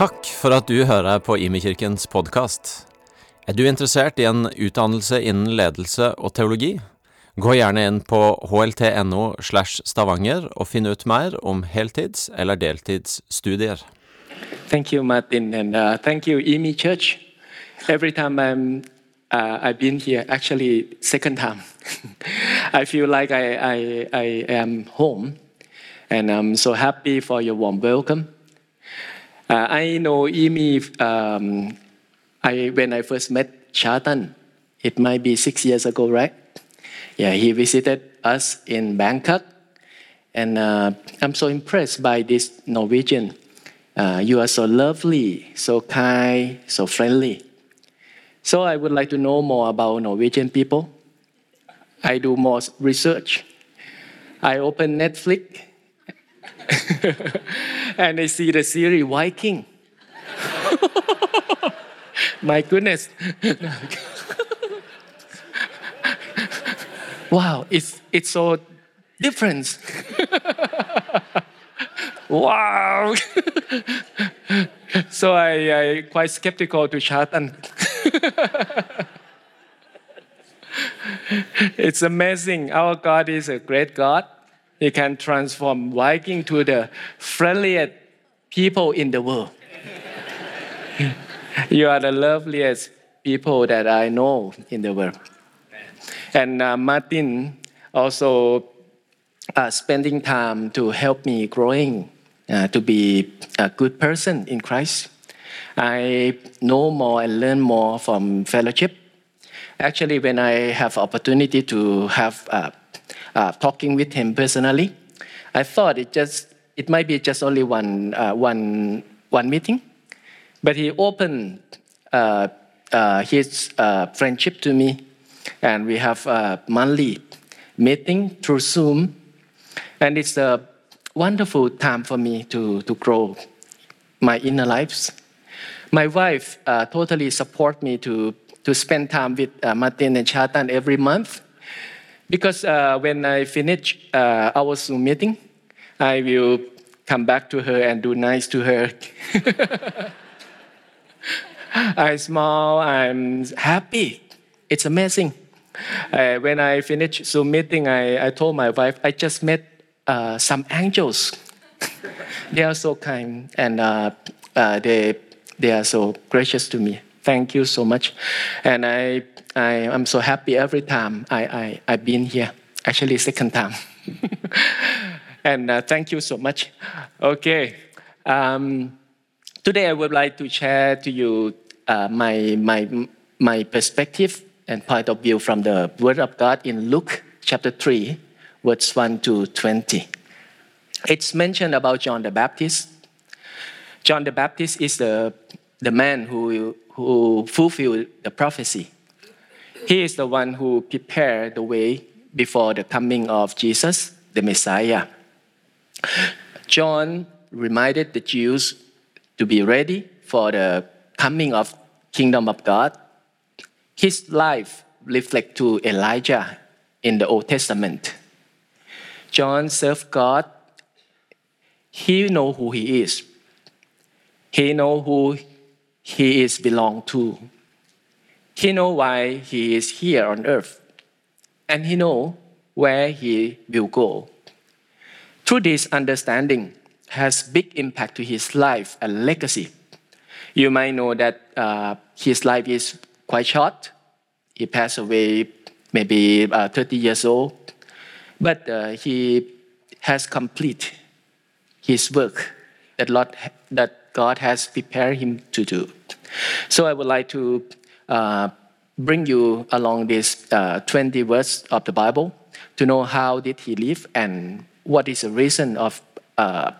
Takk for at du hører på Imekirkens podkast. Er du interessert i en utdannelse innen ledelse og teologi? Gå gjerne inn på hlt.no slash stavanger og finn ut mer om heltids- eller deltidsstudier. Thank you, Martin, and uh, thank you, Imi Church. Every time I'm, uh, I've been here, actually second time, I feel like I, I, I am home, and I'm so happy for your warm welcome. Uh, I know Imi um, I, when I first met Chatan. It might be six years ago, right? Yeah, he visited us in Bangkok, and uh, I'm so impressed by this Norwegian. Uh, you are so lovely, so kind, so friendly. So I would like to know more about Norwegian people. I do more research. I open Netflix and I see the series Viking. My goodness. wow, it's, it's so different. wow. so I, I quite skeptical to Chatan. it's amazing. Our God is a great God. He can transform Viking to the friendliest people in the world. you are the loveliest people that I know in the world. And uh, Martin also uh, spending time to help me growing uh, to be a good person in Christ. I know more and learn more from fellowship. Actually, when I have opportunity to have uh, talking with him personally, I thought it just it might be just only one uh, one one meeting, but he opened uh, uh, his uh, friendship to me, and we have a monthly meeting through Zoom, and it's a wonderful time for me to to grow my inner lives. My wife uh, totally support me to to spend time with uh, Martin and Chatan every month, because uh, when I finish uh, our Zoom meeting, I will come back to her and do nice to her. I smile, I'm happy. It's amazing. Uh, when I finished Zoom meeting, I, I told my wife, I just met uh, some angels. they are so kind and uh, uh, they, they are so gracious to me. Thank you so much. And I, I am so happy every time I, I, I've been here. Actually, second time. and uh, thank you so much. Okay. Um, today I would like to share to you uh, my, my, my perspective and point of view from the Word of God in Luke chapter 3, verse 1 to 20. It's mentioned about John the Baptist. John the Baptist is the, the man who, who fulfilled the prophecy. He is the one who prepared the way before the coming of Jesus, the Messiah. John reminded the Jews to be ready for the coming of kingdom of God. His life reflects to Elijah in the Old Testament. John served God. He know who he is. He know who he is belong to. He know why he is here on earth. And he know where he will go. Through this understanding has big impact to his life and legacy. You might know that uh, his life is quite short. He passed away maybe uh, 30 years old, but uh, he has complete his work that, Lord, that God has prepared him to do. So I would like to uh, bring you along this uh, 20 verse of the Bible to know how did he live and what is the reason of, uh,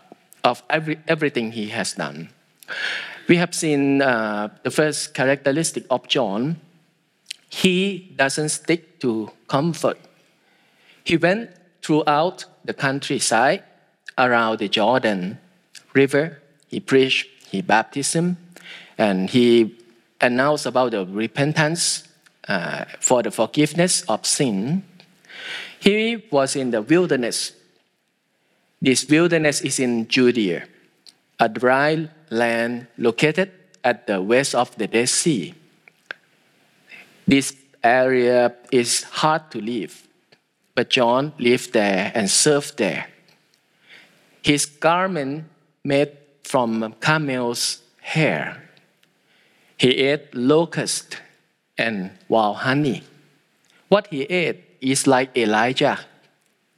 of every, everything he has done. We have seen uh, the first characteristic of John. He doesn't stick to comfort. He went throughout the countryside around the Jordan River. He preached, he baptism, and he announced about the repentance uh, for the forgiveness of sin. He was in the wilderness. This wilderness is in Judea, a dry land located at the west of the Dead Sea. This area is hard to live, but John lived there and served there. His garment made from camel's hair. He ate locust and wild honey. What he ate is like Elijah.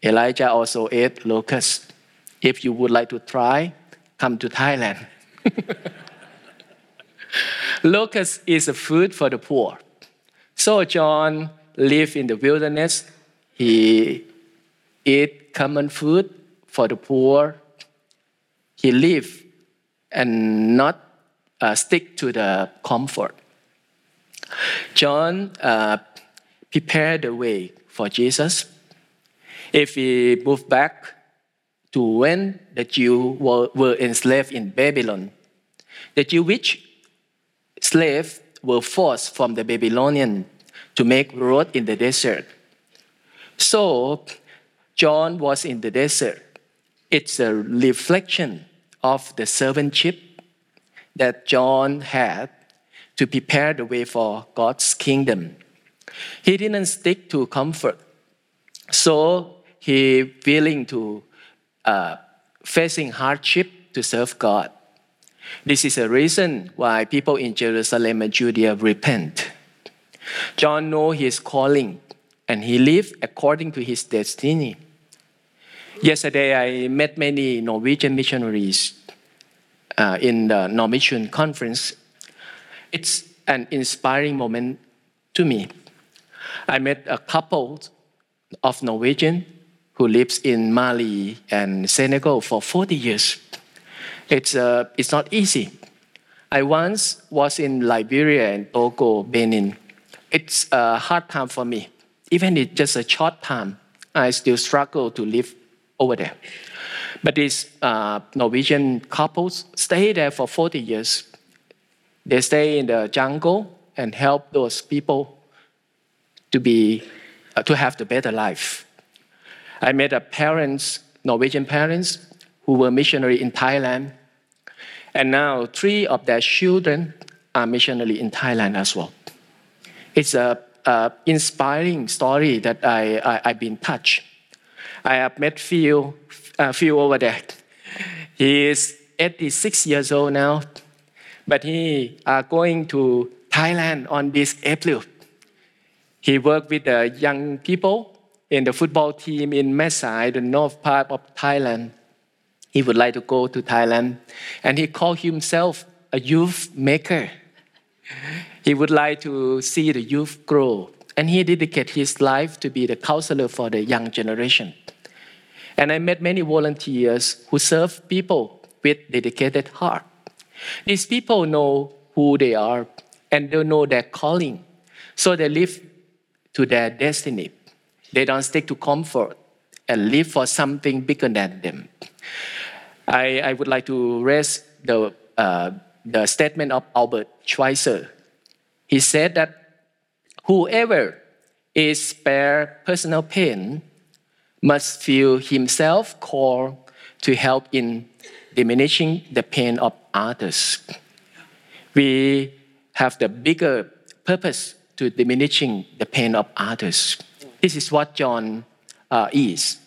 Elijah also ate locust. If you would like to try, come to Thailand. locust is a food for the poor. So John lived in the wilderness. He ate common food for the poor. He lived and not uh, stick to the comfort. John uh, prepared the way for Jesus. If we move back to when the Jews were, were enslaved in Babylon, the Jewish slaves were forced from the Babylonian to make road in the desert. So John was in the desert. It's a reflection of the servantship that John had to prepare the way for God's kingdom. He didn't stick to comfort, so he willing to uh, facing hardship to serve God. This is a reason why people in Jerusalem and Judea repent. John know his calling and he lived according to his destiny. Yesterday, I met many Norwegian missionaries uh, in the Norwegian conference. It's an inspiring moment to me. I met a couple of Norwegian who lives in Mali and Senegal for 40 years. It's, uh, it's not easy. I once was in Liberia and Togo, Benin. It's a hard time for me. Even it's just a short time, I still struggle to live over there. But these uh, Norwegian couples stay there for 40 years. They stay in the jungle and help those people to be uh, to have the better life. I met a parents, Norwegian parents, who were missionary in Thailand, and now three of their children are missionary in Thailand as well. It's a, a inspiring story that I, I I've been touched. I have met Phil, uh, Phil over there. He is 86 years old now, but he are going to Thailand on this April. He worked with the young people in the football team in Mae Sai, the north part of Thailand. He would like to go to Thailand, and he called himself a youth maker. He would like to see the youth grow, and he dedicated his life to be the counselor for the young generation. And I met many volunteers who serve people with dedicated heart. These people know who they are and they know their calling. So they live to their destiny. They don't stick to comfort and live for something bigger than them. I, I would like to raise the, uh, the statement of Albert Schweitzer. He said that whoever is spare personal pain must feel himself called to help in diminishing the pain of others. We have the bigger purpose to diminishing the pain of others. This is what John uh, is.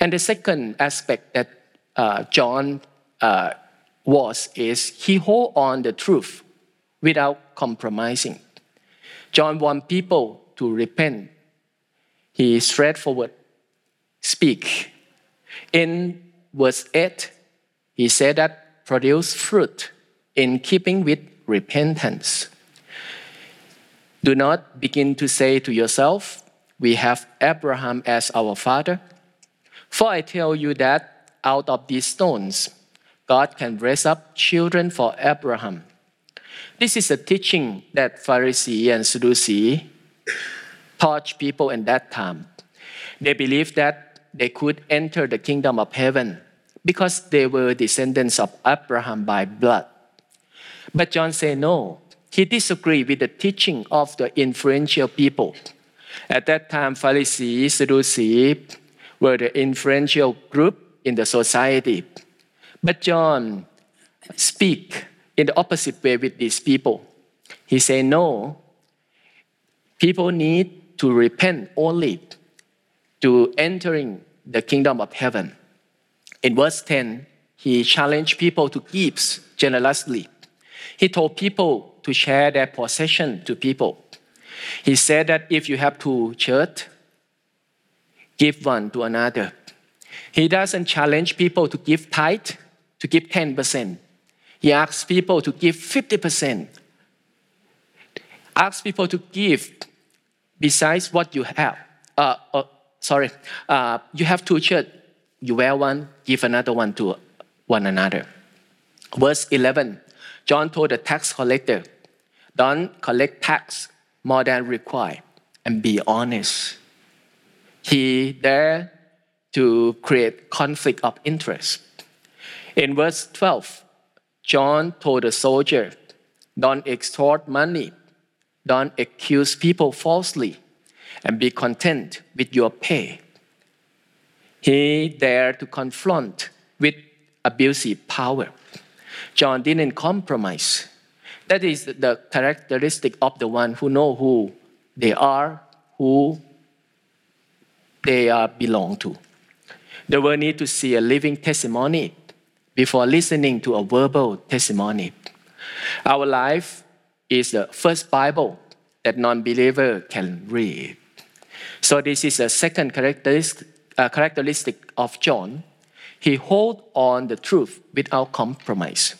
And the second aspect that uh, John uh, was is he hold on the truth without compromising. John want people to repent. He straightforward speak. In verse 8, he said that produce fruit in keeping with repentance. Do not begin to say to yourself, We have Abraham as our father. For I tell you that out of these stones, God can raise up children for Abraham. This is a teaching that Pharisee and Sadducee taught people in that time. They believed that they could enter the kingdom of heaven because they were descendants of Abraham by blood. But John said no. He disagreed with the teaching of the influential people. At that time, Pharisees, Sadducees were the influential group in the society. But John speak in the opposite way with these people. He said, No, people need to repent only to entering the kingdom of heaven. In verse 10, he challenged people to give generously. He told people to share their possession to people. He said that if you have two shirts, give one to another. He doesn't challenge people to give tithe, to give 10%. He asks people to give 50%. Asks people to give besides what you have. Uh, uh, sorry, uh, you have two shirts. You wear one, give another one to one another. Verse 11, John told the tax collector, Don't collect tax more than required and be honest. He there to create conflict of interest. In verse 12, John told the soldier, Don't extort money, don't accuse people falsely, and be content with your pay. He dared to confront with abusive power. John didn't compromise. That is the characteristic of the one who know who they are, who they are belong to. They will need to see a living testimony before listening to a verbal testimony. Our life is the first Bible that non-believer can read. So this is a second characteristic, uh, characteristic of John. He hold on the truth without compromise.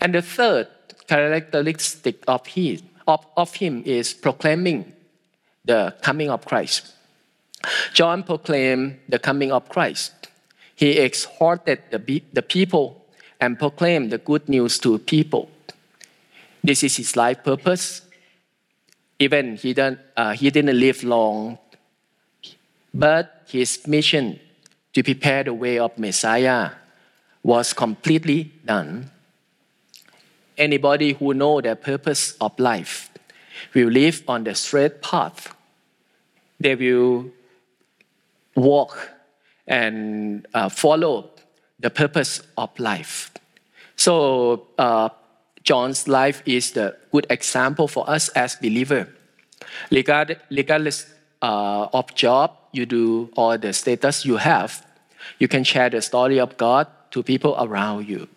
And the third characteristic of, his, of, of him is proclaiming the coming of Christ. John proclaimed the coming of Christ. He exhorted the, the people and proclaimed the good news to people. This is his life purpose. Even he, didn't, uh, he didn't live long, but his mission to prepare the way of Messiah was completely done. Anybody who know the purpose of life will live on the straight path. They will walk and uh, follow the purpose of life. So uh, John's life is the good example for us as believer. Regardless uh, of job you do or the status you have, you can share the story of God to people around you.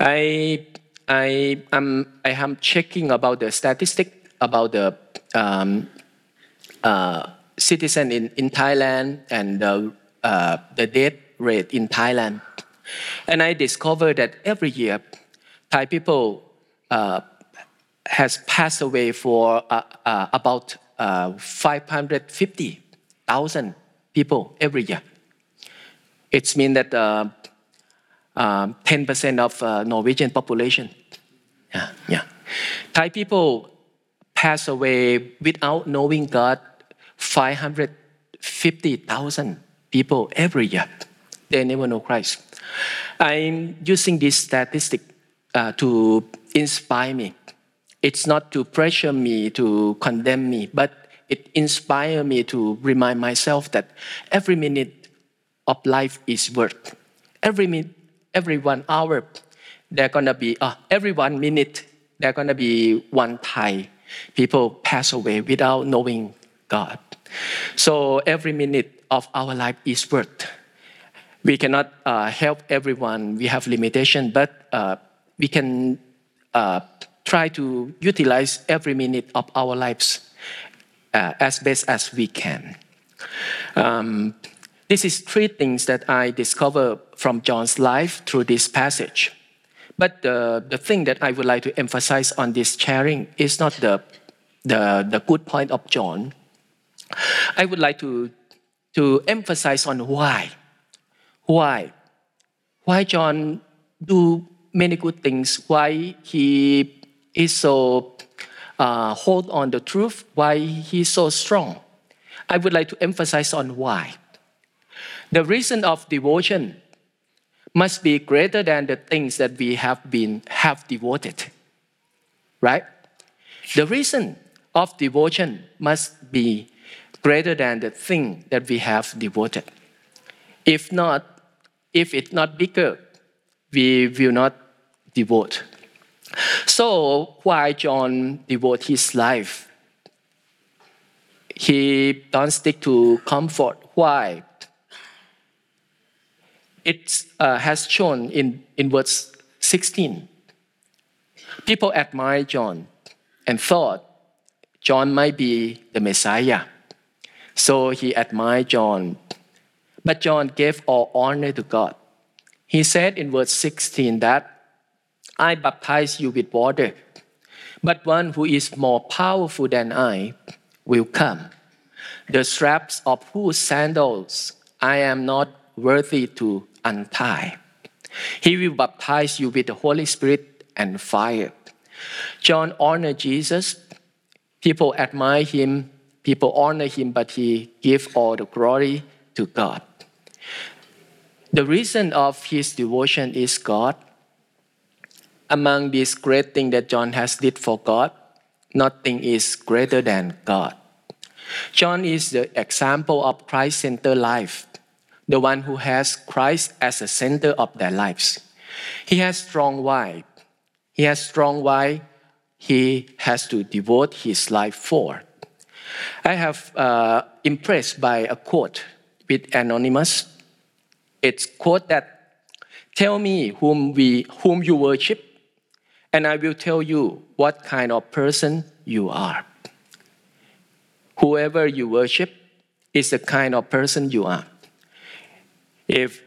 I I am I am checking about the statistic about the um, uh, citizen in, in Thailand and the uh, the death rate in Thailand, and I discovered that every year, Thai people uh, has passed away for uh, uh, about uh, 550 thousand people every year. It means that uh, uh 10% of uh, Norwegian population. Yeah, yeah. Thai people pass away without knowing God 550,000 people every year. They never know Christ. I'm using this statistic uh, to inspire me. It's not to pressure me, to condemn me, but it inspired me to remind myself that every minute of life is worth. Every minute, every one hour, there gonna be uh, every one minute, there gonna be one Thai people pass away without knowing God. So every minute of our life is worth. We cannot uh, help everyone. We have limitation, but uh, we can uh, try to utilize every minute of our lives uh, as best as we can. Um, this is three things that I discover from John's life through this passage. But the, the thing that I would like to emphasize on this sharing is not the, the, the good point of John, I would like to, to emphasize on why. Why? Why John do many good things? Why he is so uh, hold on the truth? Why he's so strong? I would like to emphasize on why. The reason of devotion must be greater than the things that we have been have devoted. Right? The reason of devotion must be greater than the thing that we have devoted. If not, if it's not bigger, we will not devote. So why John devote his life? He don't stick to comfort. Why? It uh, has shown in, in verse 16. People admired John and thought John might be the Messiah. So he admired John. But John gave all honor to God. He said in verse 16 that I baptize you with water, but one who is more powerful than I will come, the straps of whose sandals I am not worthy to untie. He will baptize you with the Holy Spirit and fire. John honored Jesus. People admire him, people honor him, but he gave all the glory to God. The reason of his devotion is God among these great things that John has did for God, nothing is greater than God. John is the example of Christ-centered life, the one who has Christ as the center of their lives. He has strong why. He has strong why he has to devote his life for. I have uh, impressed by a quote with anonymous. It's quote that tell me whom we whom you worship and I will tell you what kind of person you are. Whoever you worship is the kind of person you are. If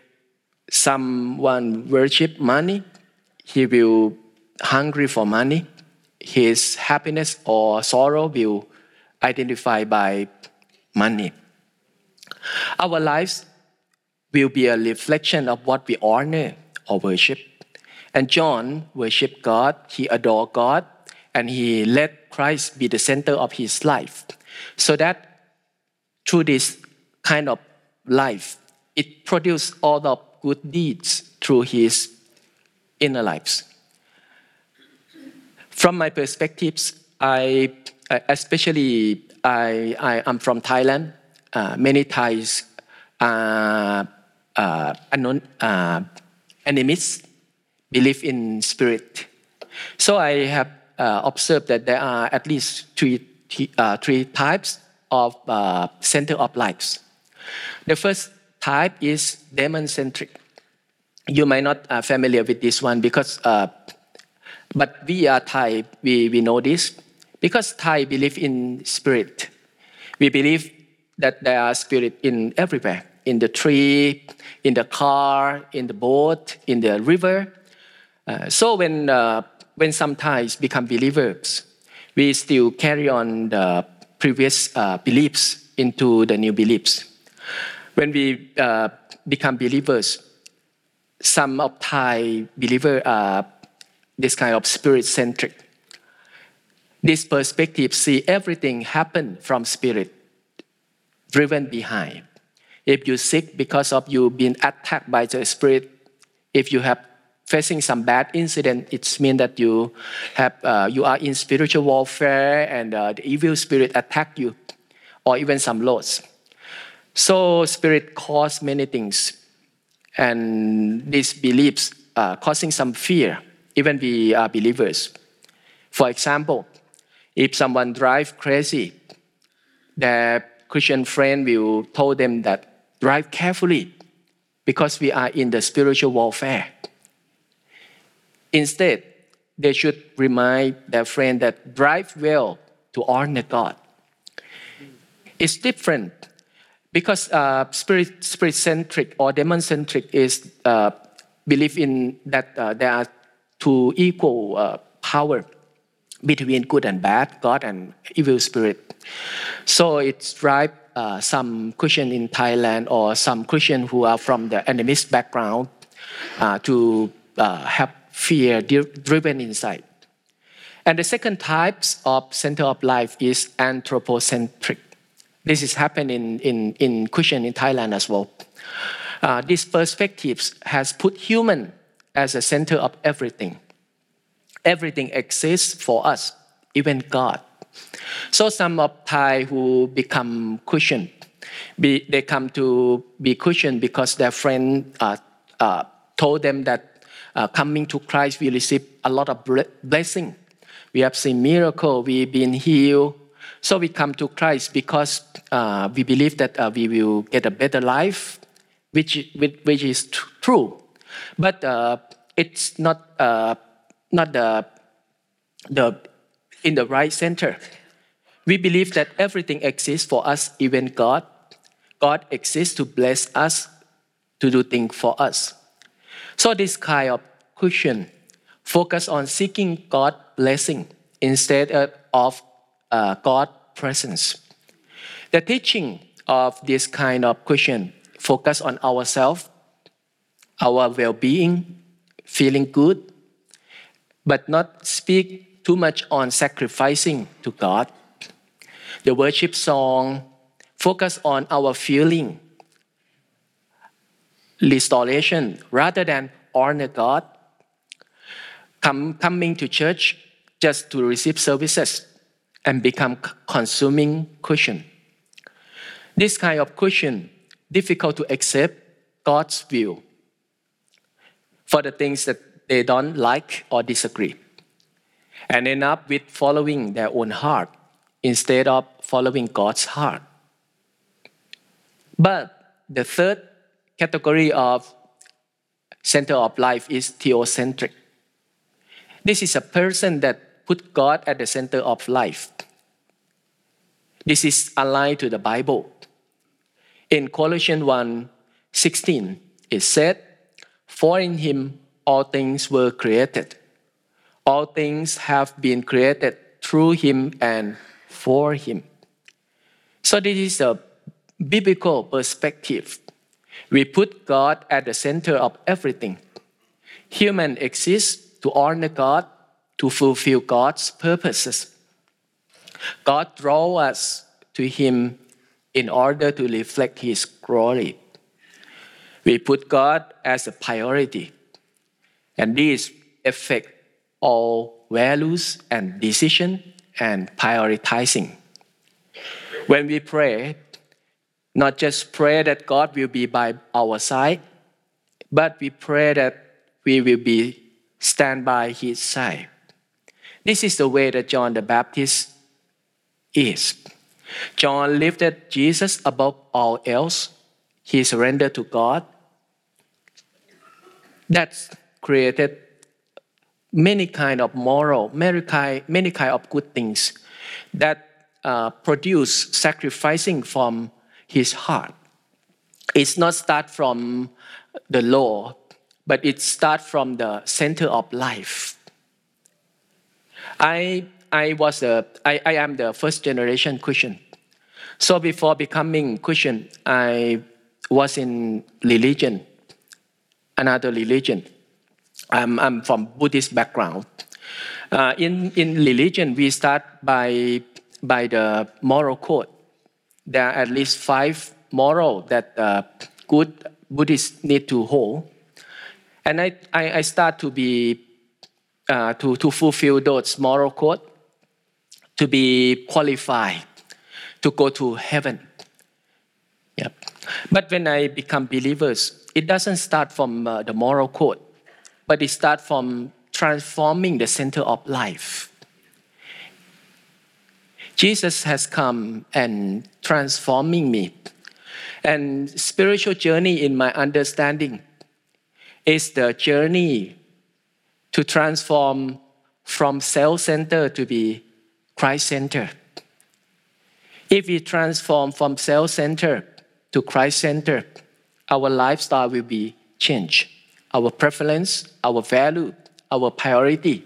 someone worship money, he will hungry for money. His happiness or sorrow will identify by money. Our lives will be a reflection of what we honor or worship. And John worshiped God, he adored God, and he let Christ be the center of his life. So that through this kind of life, it produced all the good deeds through his inner lives. From my perspectives, I especially I, I am from Thailand. Uh, many Thais are uh, uh, animists believe in spirit. So I have uh, observed that there are at least three, uh, three types of uh, center of lives. The first type is demon centric. You might not uh, familiar with this one because, uh, but we are Thai. We, we know this because Thai believe in spirit. We believe that there are spirit in everywhere, in the tree, in the car, in the boat, in the river, uh, so when, uh, when some Thais become believers, we still carry on the previous uh, beliefs into the new beliefs. When we uh, become believers, some of Thai believers are this kind of spirit-centric. This perspective see everything happen from spirit, driven behind. If you sick because of you being attacked by the spirit, if you have facing some bad incident, it means that you have uh, you are in spiritual warfare and uh, the evil spirit attack you, or even some loss. So spirit cause many things, and these beliefs uh, causing some fear. Even we are believers. For example, if someone drive crazy, their Christian friend will told them that drive carefully because we are in the spiritual warfare. Instead, they should remind their friend that drive well to honor God. It's different because uh, spirit spirit centric or demon centric is uh, belief in that uh, there are two equal uh, power between good and bad, God and evil spirit. So it's drive uh, some Christian in Thailand or some Christian who are from the animists background uh, to have fear driven insight. And the second type of center of life is anthropocentric. This is happening in, in Christian in Thailand as well. Uh, this perspective has put human as a center of everything. Everything exists for us, even God. So some of Thai who become Christian, be, they come to be Christian because their friend uh, uh, told them that uh, coming to Christ, we receive a lot of blessing. We have seen miracle. We've been healed. So we come to Christ because uh, we believe that uh, we will get a better life, which, which, is true. But uh, it's not, uh, not the, the, in the right center. We believe that everything exists for us, even God. God exists to bless us, to do things for us. So this kind of Christian focus on seeking God blessing instead of uh, God presence. The teaching of this kind of Christian focus on ourselves, our well-being, feeling good, but not speak too much on sacrificing to God. The worship song focus on our feeling, restoration rather than honor God. Come, coming to church just to receive services and become consuming Christian. This kind of Christian difficult to accept God's view for the things that they don't like or disagree, and end up with following their own heart instead of following God's heart. But the third category of center of life is theocentric. This is a person that put God at the center of life. This is aligned to the Bible. In Colossians 1 16, it said, For in him all things were created. All things have been created through him and for him. So, this is a biblical perspective. We put God at the center of everything. Human exists to honor God, to fulfill God's purposes. God draw us to Him in order to reflect His glory. We put God as a priority, and this affect all values and decision and prioritizing. When we pray, not just pray that God will be by our side, but we pray that we will be stand by His side. This is the way that John the Baptist is. John lifted Jesus above all else. He surrendered to God. That's created many kind of moral, many kind, many kind of good things that uh, produce sacrificing from his heart. It's not start from the law, but it start from the center of life. I I was a, I, I am the first generation Christian. So before becoming Christian, I was in religion, another religion. I'm, I'm from Buddhist background. Uh, in, in religion, we start by, by the moral code. There are at least five moral that uh, good Buddhists need to hold. And I, I, I start to be, uh, to, to fulfill those moral code to be qualified to go to heaven. Yep. But when I become believers, it doesn't start from uh, the moral code, but it starts from transforming the center of life. Jesus has come and transforming me. And spiritual journey in my understanding is the journey to transform from self-centered to be Christ center. If we transform from self center to Christ center, our lifestyle will be changed. Our preference, our value, our priority,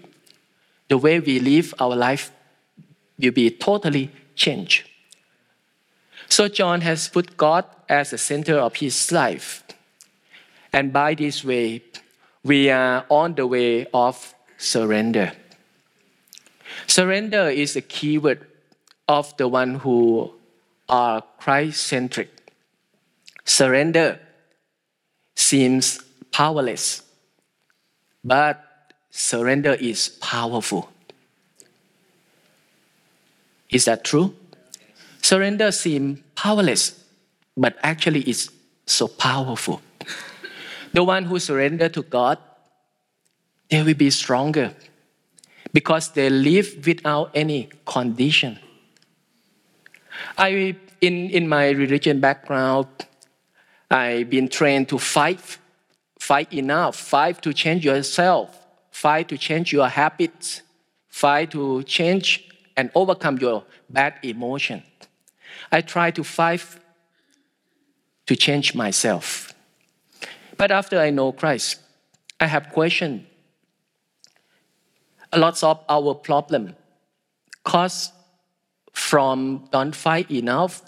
the way we live our life will be totally changed. So John has put God as the center of his life. And by this way, we are on the way of surrender. Surrender is a keyword of the one who are Christ-centric. Surrender seems powerless, but surrender is powerful. Is that true? Surrender seems powerless, but actually it's so powerful. The one who surrender to God they will be stronger because they live without any condition. I, in, in my religion background, I've been trained to fight, fight enough, fight to change yourself, fight to change your habits, fight to change and overcome your bad emotion. I try to fight to change myself. But after I know Christ, I have questioned lots of our problem cause from don't fight enough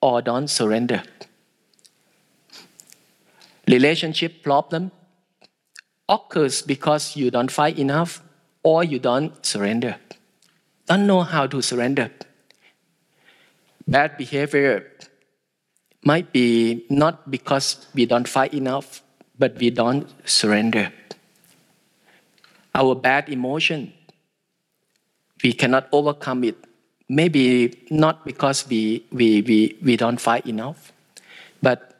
or don't surrender. Relationship problem occurs because you don't fight enough or you don't surrender. Don't know how to surrender. Bad behavior might be not because we don't fight enough, but we don't surrender. Our bad emotion, we cannot overcome it. Maybe not because we, we, we, we don't fight enough, but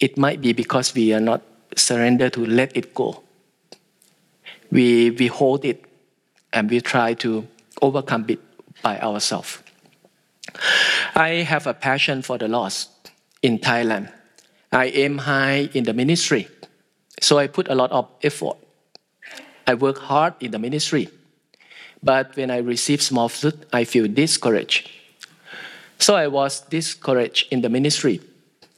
it might be because we are not surrender to let it go. We, we hold it and we try to overcome it by ourselves. I have a passion for the lost in Thailand. I aim high in the ministry, so I put a lot of effort. I work hard in the ministry, but when I receive small fruit, I feel discouraged. So I was discouraged in the ministry,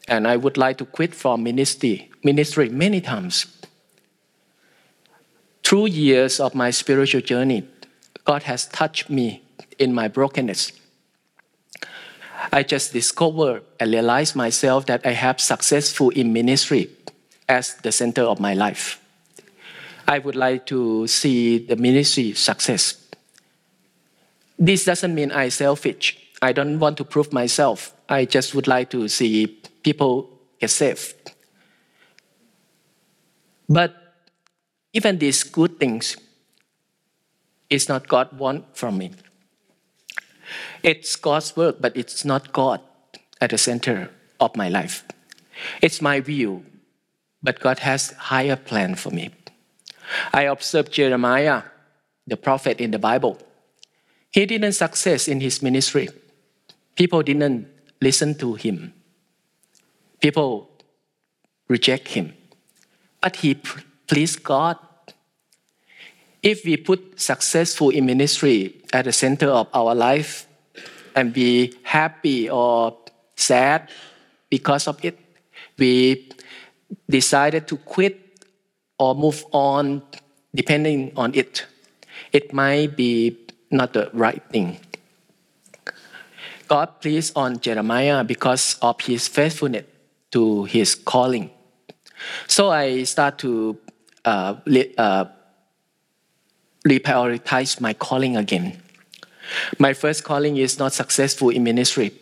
and I would like to quit from ministry, ministry many times. Through years of my spiritual journey, God has touched me in my brokenness. I just discovered and realized myself that I have successful in ministry as the center of my life. I would like to see the ministry success. This doesn't mean I selfish. I don't want to prove myself. I just would like to see people get saved. But even these good things is not God want from me. It's God's work, but it's not God at the center of my life. It's my view, but God has higher plan for me. I observed Jeremiah, the prophet in the Bible. He didn't success in his ministry. People didn't listen to him. People reject him. But he pleased God. If we put successful in ministry at the center of our life, and be happy or sad because of it. We decided to quit or move on depending on it. It might be not the right thing. God pleased on Jeremiah because of his faithfulness to his calling. So I start to uh, uh, reprioritize my calling again. My first calling is not successful in ministry.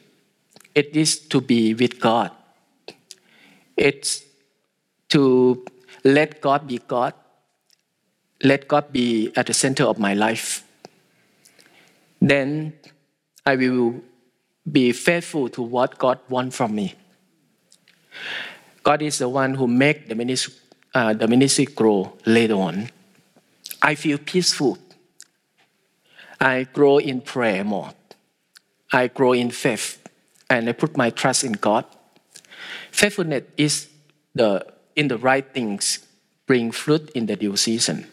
It is to be with God. It's to let God be God. Let God be at the center of my life. Then I will be faithful to what God wants from me. God is the one who make the ministry, uh, the ministry grow later on. I feel peaceful I grow in prayer more. I grow in faith and I put my trust in God. Faithfulness is the in the right things bring fruit in the due season.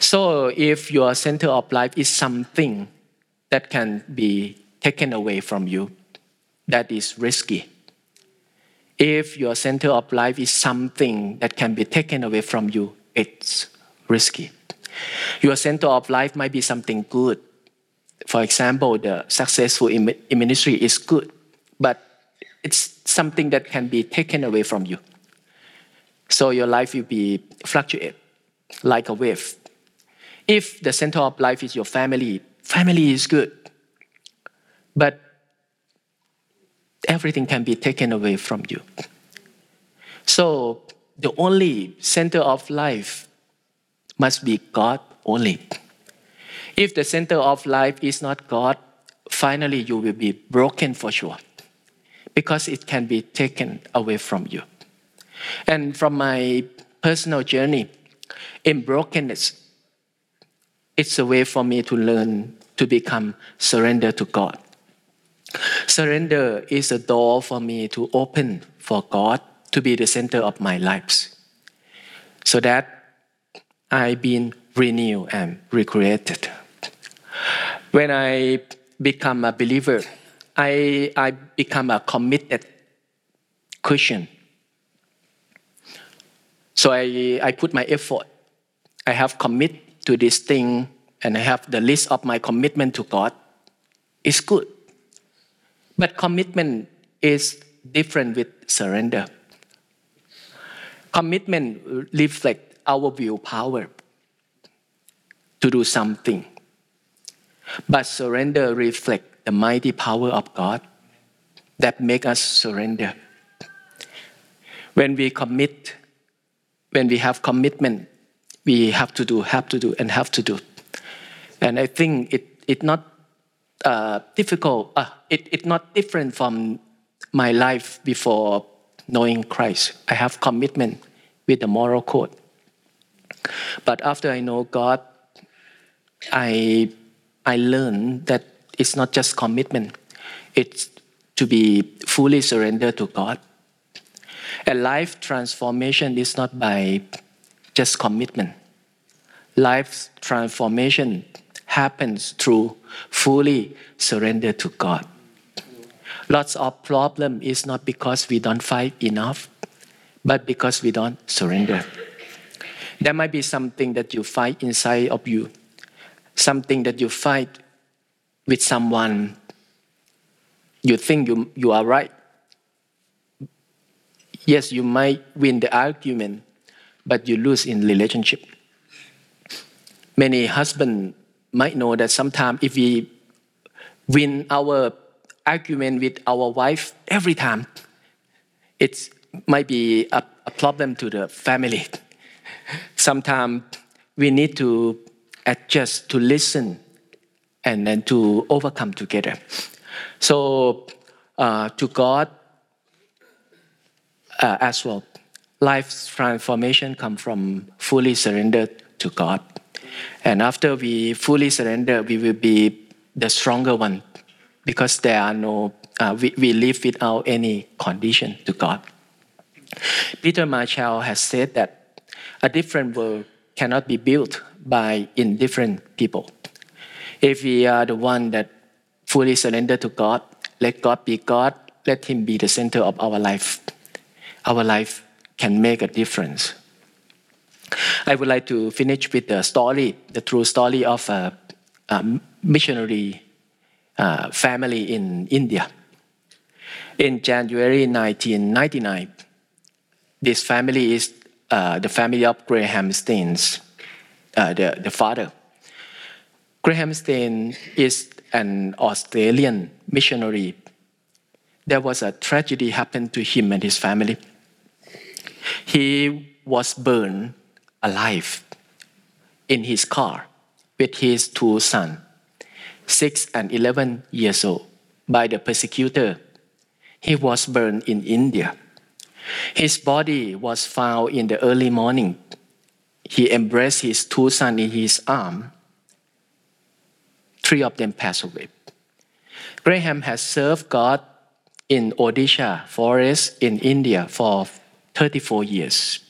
So if your center of life is something that can be taken away from you, that is risky. If your center of life is something that can be taken away from you, it's risky. Your center of life might be something good. For example, the successful in ministry is good, but it's something that can be taken away from you. So your life will be fluctuate like a wave. If the center of life is your family, family is good. But everything can be taken away from you. So the only center of life must be God only. If the center of life is not God, finally you will be broken for sure because it can be taken away from you. And from my personal journey, in brokenness. It's a way for me to learn to become surrender to God. Surrender is a door for me to open for God to be the center of my lives. So that I've been renewed and recreated. When I become a believer, I, I become a committed Christian. So I, I put my effort. I have commit to this thing and I have the list of my commitment to God. It's good. But commitment is different with surrender. Commitment reflects our willpower to do something. But surrender reflects the mighty power of God that make us surrender. When we commit, when we have commitment, we have to do, have to do, and have to do. And I think it it not uh, difficult. Uh, it it not different from my life before knowing Christ. I have commitment with the moral code. But after I know God, I I learned that it's not just commitment; it's to be fully surrendered to God. A life transformation is not by just commitment. Life transformation happens through fully surrender to God. Lots of problem is not because we don't fight enough, but because we don't surrender. There might be something that you fight inside of you, something that you fight with someone. You think you, you are right. Yes, you might win the argument, but you lose in relationship. Many husbands might know that sometimes if we win our argument with our wife every time, it might be a, a problem to the family. Sometimes we need to adjust to listen and then to overcome together. So, uh, to God uh, as well, life's transformation comes from fully surrendered to God. And after we fully surrender, we will be the stronger one because there are no, uh, we, we live without any condition to God. Peter Marshall has said that a different world cannot be built by indifferent people. If we are the one that fully surrender to God, let God be God, let Him be the center of our life. Our life can make a difference. I would like to finish with the story, the true story of a, a missionary uh, family in India. In January 1999, this family is uh, the family of Graham Staines, uh, the, the father. Graham Stain is an Australian missionary. There was a tragedy happened to him and his family. He was burned alive in his car with his two sons, six and 11 years old, by the persecutor. He was burned in India. His body was found in the early morning. He embraced his two sons in his arm. Three of them passed away. Graham has served God in Odisha forest in India for 34 years.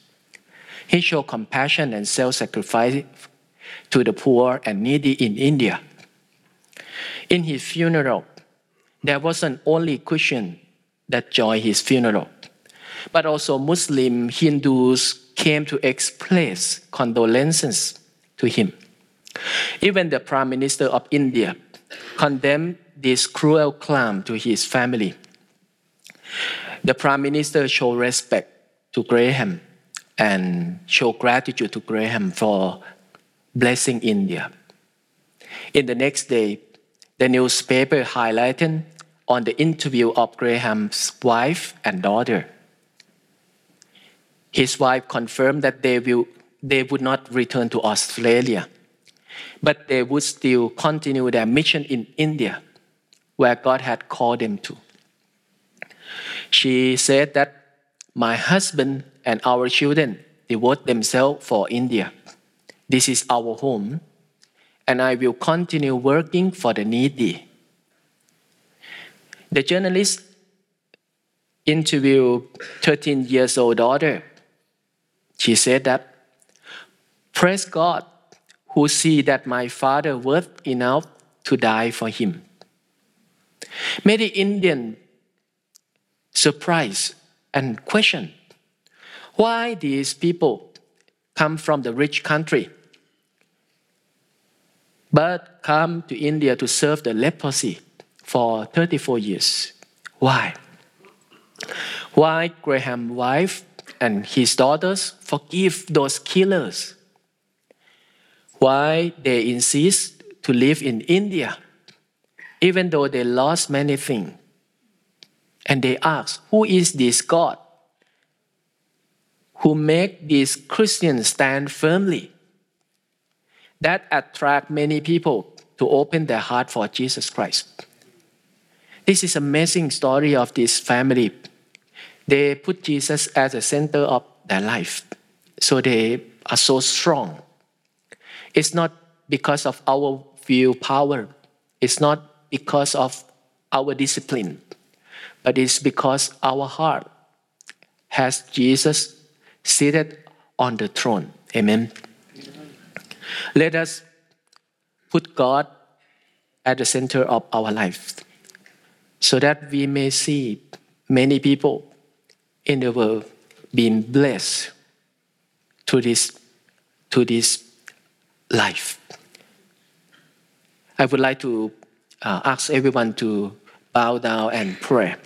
He showed compassion and self sacrifice to the poor and needy in India. In his funeral, there wasn't only Christian that joined his funeral, but also Muslim Hindus came to express condolences to him. Even the Prime Minister of India condemned this cruel crime to his family. The Prime Minister showed respect to Graham and showed gratitude to Graham for blessing India. In the next day, the newspaper highlighted on the interview of Graham's wife and daughter. His wife confirmed that they, will, they would not return to Australia, but they would still continue their mission in India, where God had called them to. She said that my husband and our children devote themselves for India. This is our home, and I will continue working for the needy. The journalist interviewed 13 years old daughter. She said that, praise God who see that my father worth enough to die for him. Many Indian surprised and question why these people come from the rich country but come to India to serve the leprosy for 34 years. Why? Why Graham's wife and his daughters forgive those killers? Why they insist to live in India even though they lost many things? And they ask, who is this God who make these Christians stand firmly? That attract many people to open their heart for Jesus Christ. This is amazing story of this family. They put Jesus as the center of their life. So they are so strong. It's not because of our willpower. It's not because of our discipline but it's because our heart has Jesus seated on the throne. Amen. Let us put God at the center of our life so that we may see many people in the world being blessed to this, to this life. I would like to uh, ask everyone to bow down and pray.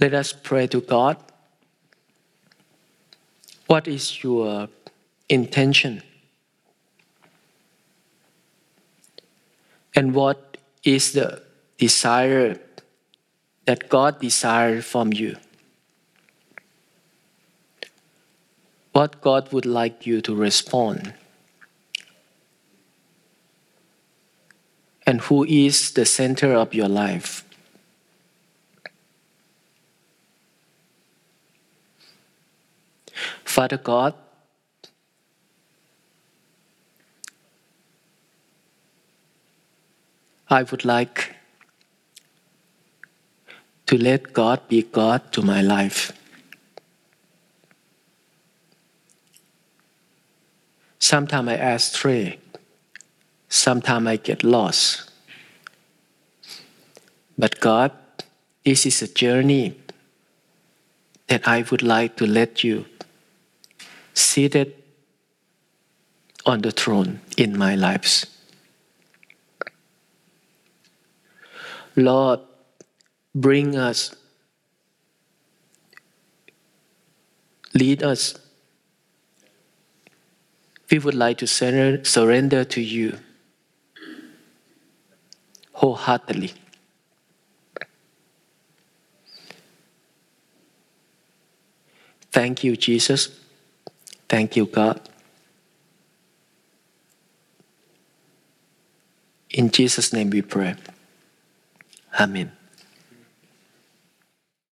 Let us pray to God. What is your intention? And what is the desire that God desires from you? What God would like you to respond? And who is the center of your life? Father God, I would like to let God be God to my life. Sometimes I astray, sometimes I get lost. But God, this is a journey that I would like to let you seated on the throne in my lives. Lord, bring us, lead us. We would like to surrender to you wholeheartedly. Thank you, Jesus. Thank you, God. In Jesus' name we pray. Amen.